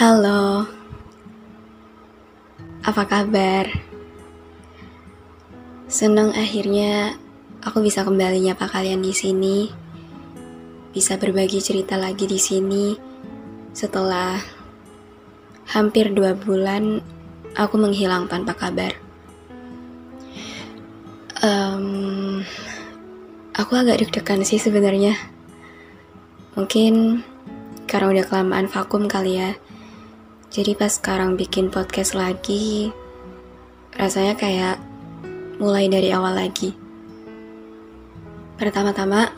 Halo, apa kabar? Senang akhirnya aku bisa kembali nyapa kalian di sini, bisa berbagi cerita lagi di sini setelah hampir dua bulan aku menghilang tanpa kabar. Um, aku agak deg-degan sih sebenarnya. Mungkin karena udah kelamaan vakum kali ya jadi pas sekarang bikin podcast lagi, rasanya kayak mulai dari awal lagi. Pertama-tama,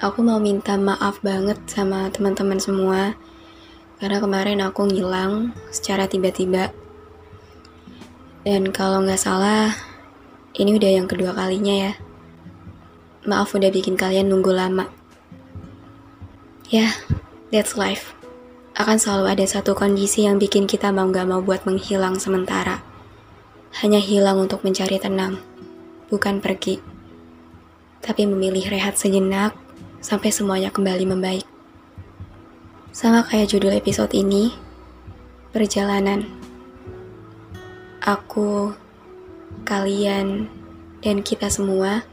aku mau minta maaf banget sama teman-teman semua karena kemarin aku ngilang secara tiba-tiba. Dan kalau nggak salah, ini udah yang kedua kalinya ya. Maaf udah bikin kalian nunggu lama. Ya, yeah, that's life akan selalu ada satu kondisi yang bikin kita mau gak mau buat menghilang sementara. Hanya hilang untuk mencari tenang, bukan pergi. Tapi memilih rehat sejenak sampai semuanya kembali membaik. Sama kayak judul episode ini, perjalanan. Aku, kalian, dan kita semua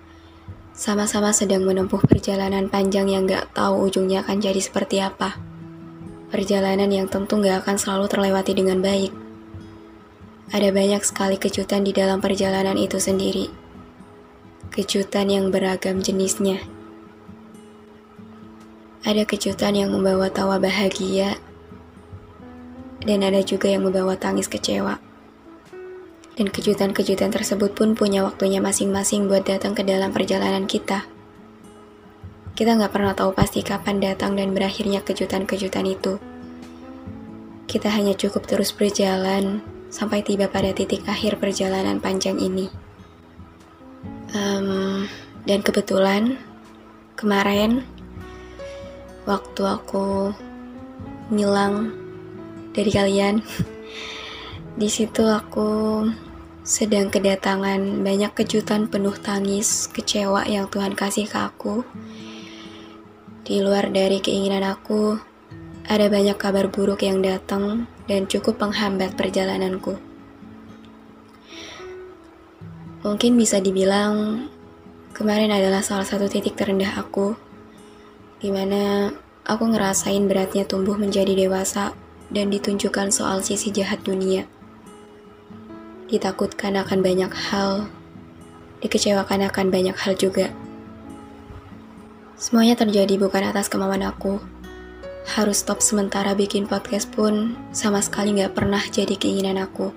sama-sama sedang menempuh perjalanan panjang yang gak tahu ujungnya akan jadi seperti apa perjalanan yang tentu gak akan selalu terlewati dengan baik. Ada banyak sekali kejutan di dalam perjalanan itu sendiri. Kejutan yang beragam jenisnya. Ada kejutan yang membawa tawa bahagia, dan ada juga yang membawa tangis kecewa. Dan kejutan-kejutan tersebut pun punya waktunya masing-masing buat datang ke dalam perjalanan kita. Kita nggak pernah tahu pasti kapan datang dan berakhirnya kejutan-kejutan itu. Kita hanya cukup terus berjalan sampai tiba pada titik akhir perjalanan panjang ini. Um, dan kebetulan kemarin waktu aku ngilang dari kalian, di situ aku sedang kedatangan banyak kejutan penuh tangis, kecewa yang Tuhan kasih ke aku di luar dari keinginan aku, ada banyak kabar buruk yang datang dan cukup menghambat perjalananku. Mungkin bisa dibilang kemarin adalah salah satu titik terendah aku, di mana aku ngerasain beratnya tumbuh menjadi dewasa dan ditunjukkan soal sisi jahat dunia. Ditakutkan akan banyak hal, dikecewakan akan banyak hal juga. Semuanya terjadi bukan atas kemauan aku. Harus stop sementara bikin podcast pun sama sekali gak pernah jadi keinginan aku.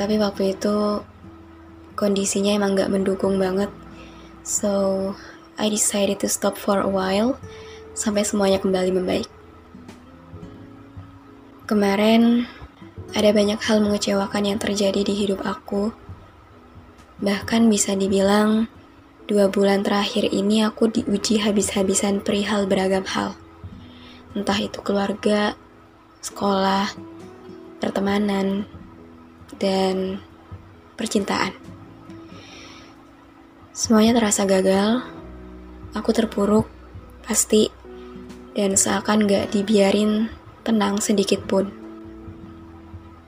Tapi waktu itu kondisinya emang gak mendukung banget. So, I decided to stop for a while sampai semuanya kembali membaik. Kemarin ada banyak hal mengecewakan yang terjadi di hidup aku. Bahkan bisa dibilang Dua bulan terakhir ini aku diuji habis-habisan perihal beragam hal. Entah itu keluarga, sekolah, pertemanan, dan percintaan. Semuanya terasa gagal, aku terpuruk, pasti. dan seakan gak dibiarin tenang sedikit pun.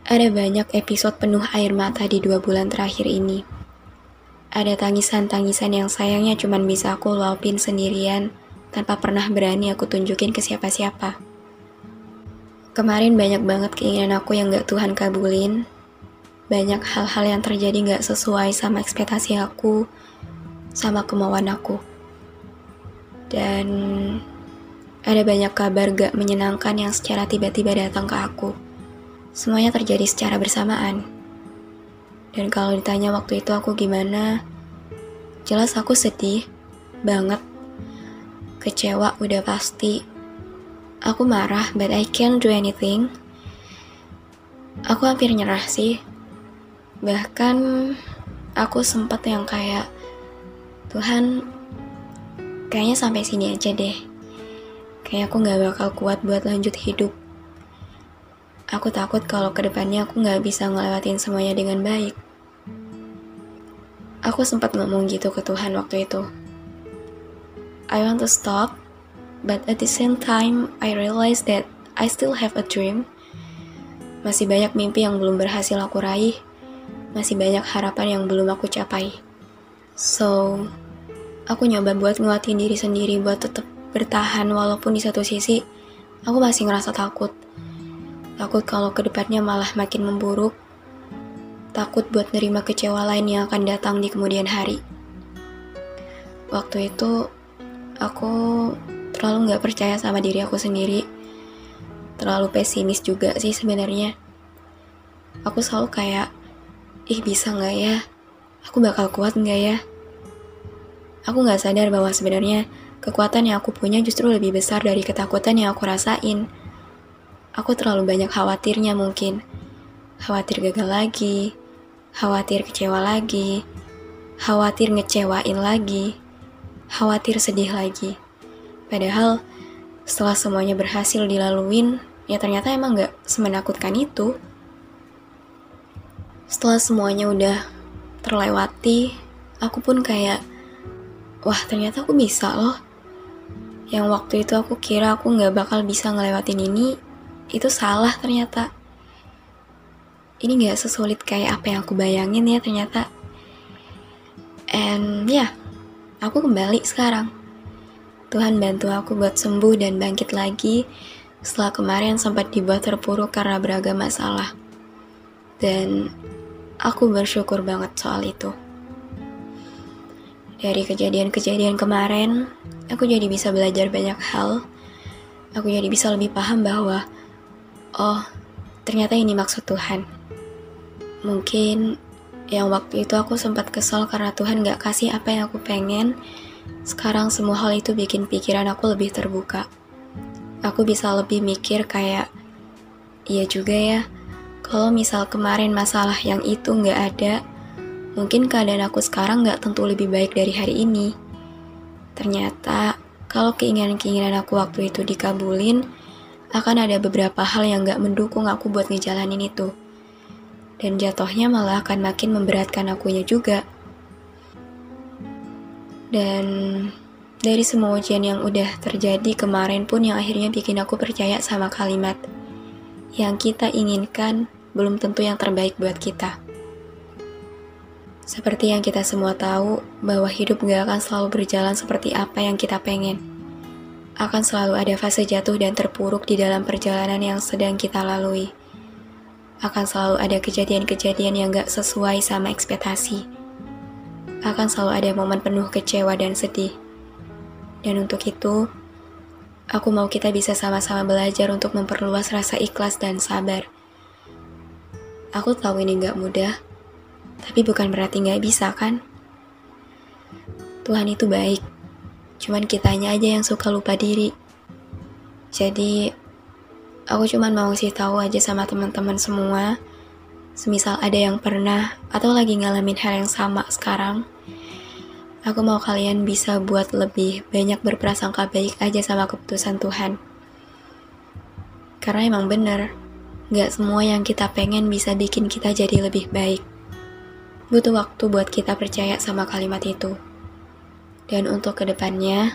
Ada banyak episode penuh air mata di dua bulan terakhir ini. Ada tangisan-tangisan yang sayangnya cuma bisa aku luapin sendirian tanpa pernah berani aku tunjukin ke siapa-siapa. Kemarin banyak banget keinginan aku yang gak Tuhan kabulin. Banyak hal-hal yang terjadi gak sesuai sama ekspektasi aku, sama kemauan aku. Dan ada banyak kabar gak menyenangkan yang secara tiba-tiba datang ke aku. Semuanya terjadi secara bersamaan. Dan kalau ditanya waktu itu aku gimana, jelas aku sedih banget. Kecewa udah pasti. Aku marah, but I can't do anything. Aku hampir nyerah sih. Bahkan aku sempat yang kayak Tuhan kayaknya sampai sini aja deh. Kayak aku gak bakal kuat buat lanjut hidup. Aku takut kalau ke depannya aku gak bisa ngelewatin semuanya dengan baik. Aku sempat ngomong gitu ke Tuhan waktu itu. I want to stop, but at the same time I realize that I still have a dream. Masih banyak mimpi yang belum berhasil aku raih. Masih banyak harapan yang belum aku capai. So, aku nyoba buat nguatin diri sendiri buat tetap bertahan walaupun di satu sisi aku masih ngerasa takut. Takut kalau ke depannya malah makin memburuk. Takut buat nerima kecewa lain yang akan datang di kemudian hari. Waktu itu aku terlalu gak percaya sama diri aku sendiri. Terlalu pesimis juga sih sebenarnya. Aku selalu kayak, ih bisa gak ya? Aku bakal kuat gak ya? Aku gak sadar bahwa sebenarnya Kekuatan yang aku punya justru lebih besar dari ketakutan yang aku rasain. Aku terlalu banyak khawatirnya mungkin. Khawatir gagal lagi, khawatir kecewa lagi, khawatir ngecewain lagi, khawatir sedih lagi. Padahal setelah semuanya berhasil dilaluin, ya ternyata emang gak semenakutkan itu. Setelah semuanya udah terlewati, aku pun kayak, wah ternyata aku bisa loh yang waktu itu aku kira aku nggak bakal bisa ngelewatin ini, itu salah ternyata. Ini nggak sesulit kayak apa yang aku bayangin ya ternyata. And ya, yeah, aku kembali sekarang. Tuhan bantu aku buat sembuh dan bangkit lagi setelah kemarin sempat dibuat terpuruk karena beragam masalah. Dan aku bersyukur banget soal itu. Dari kejadian-kejadian kemarin, aku jadi bisa belajar banyak hal. Aku jadi bisa lebih paham bahwa, oh, ternyata ini maksud Tuhan. Mungkin yang waktu itu aku sempat kesal karena Tuhan gak kasih apa yang aku pengen. Sekarang semua hal itu bikin pikiran aku lebih terbuka. Aku bisa lebih mikir kayak, iya juga ya, kalau misal kemarin masalah yang itu gak ada, Mungkin keadaan aku sekarang gak tentu lebih baik dari hari ini. Ternyata, kalau keinginan-keinginan aku waktu itu dikabulin, akan ada beberapa hal yang gak mendukung aku buat ngejalanin itu. Dan jatuhnya malah akan makin memberatkan akunya juga. Dan dari semua ujian yang udah terjadi kemarin pun yang akhirnya bikin aku percaya sama kalimat yang kita inginkan belum tentu yang terbaik buat kita. Seperti yang kita semua tahu, bahwa hidup gak akan selalu berjalan seperti apa yang kita pengen. Akan selalu ada fase jatuh dan terpuruk di dalam perjalanan yang sedang kita lalui. Akan selalu ada kejadian-kejadian yang gak sesuai sama ekspektasi. Akan selalu ada momen penuh kecewa dan sedih. Dan untuk itu, aku mau kita bisa sama-sama belajar untuk memperluas rasa ikhlas dan sabar. Aku tahu ini gak mudah, tapi bukan berarti nggak bisa kan? Tuhan itu baik, cuman kitanya aja yang suka lupa diri. Jadi, aku cuman mau sih tahu aja sama teman-teman semua, semisal ada yang pernah atau lagi ngalamin hal yang sama sekarang, aku mau kalian bisa buat lebih banyak berprasangka baik aja sama keputusan Tuhan. Karena emang bener, gak semua yang kita pengen bisa bikin kita jadi lebih baik. Butuh waktu buat kita percaya sama kalimat itu. Dan untuk ke depannya,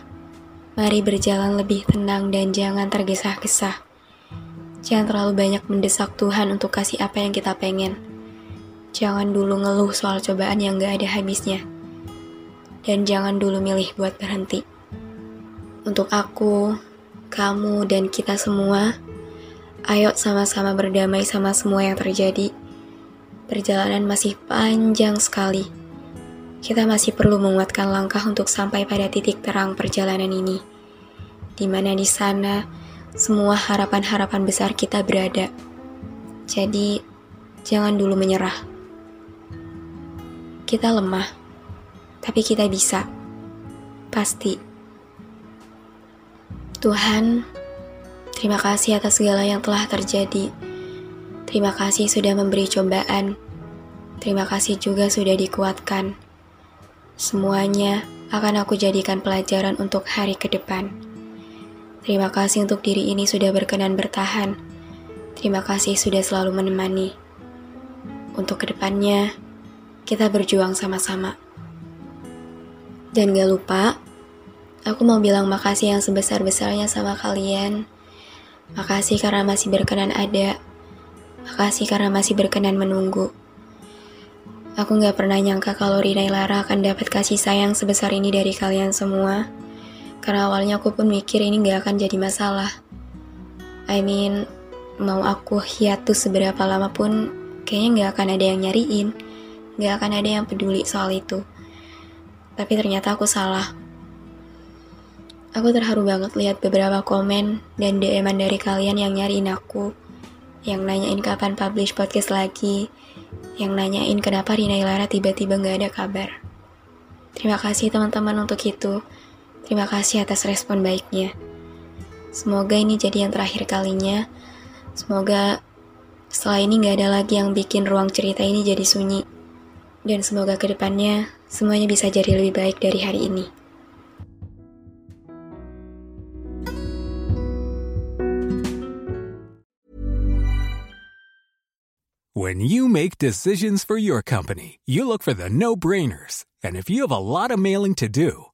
Mari berjalan lebih tenang dan jangan tergesa-gesa. Jangan terlalu banyak mendesak Tuhan untuk kasih apa yang kita pengen. Jangan dulu ngeluh soal cobaan yang gak ada habisnya. Dan jangan dulu milih buat berhenti. Untuk aku, kamu, dan kita semua, ayo sama-sama berdamai sama semua yang terjadi. Perjalanan masih panjang sekali. Kita masih perlu menguatkan langkah untuk sampai pada titik terang perjalanan ini. Di mana di sana, semua harapan-harapan besar kita berada. Jadi, jangan dulu menyerah. Kita lemah, tapi kita bisa. Pasti. Tuhan, terima kasih atas segala yang telah terjadi. Terima kasih sudah memberi cobaan. Terima kasih juga sudah dikuatkan. Semuanya akan aku jadikan pelajaran untuk hari ke depan. Terima kasih untuk diri ini sudah berkenan bertahan. Terima kasih sudah selalu menemani. Untuk ke depannya, kita berjuang sama-sama. Dan gak lupa, aku mau bilang makasih yang sebesar-besarnya sama kalian. Makasih karena masih berkenan ada. Makasih karena masih berkenan menunggu. Aku gak pernah nyangka kalau Rina Lara akan dapat kasih sayang sebesar ini dari kalian semua. Karena awalnya aku pun mikir ini gak akan jadi masalah. I mean, mau aku hiatus seberapa lama pun kayaknya gak akan ada yang nyariin. Gak akan ada yang peduli soal itu. Tapi ternyata aku salah. Aku terharu banget lihat beberapa komen dan dm dari kalian yang nyariin aku. Yang nanyain kapan publish podcast lagi. Yang nanyain kenapa Rina Ilara tiba-tiba gak ada kabar. Terima kasih teman-teman untuk itu. Terima kasih atas respon baiknya. Semoga ini jadi yang terakhir kalinya. Semoga setelah ini gak ada lagi yang bikin ruang cerita ini jadi sunyi. Dan semoga ke depannya semuanya bisa jadi lebih baik dari hari ini. When you make decisions for your company, you look for the no-brainers. And if you have a lot of mailing to do,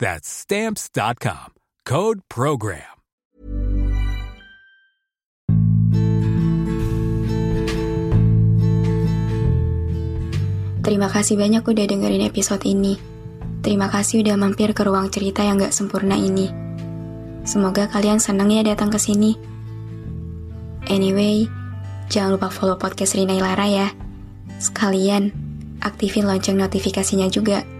That's Stamps.com. Code PROGRAM. Terima kasih banyak udah dengerin episode ini. Terima kasih udah mampir ke ruang cerita yang gak sempurna ini. Semoga kalian seneng ya datang ke sini. Anyway, jangan lupa follow podcast Rina Ilara ya. Sekalian, aktifin lonceng notifikasinya juga.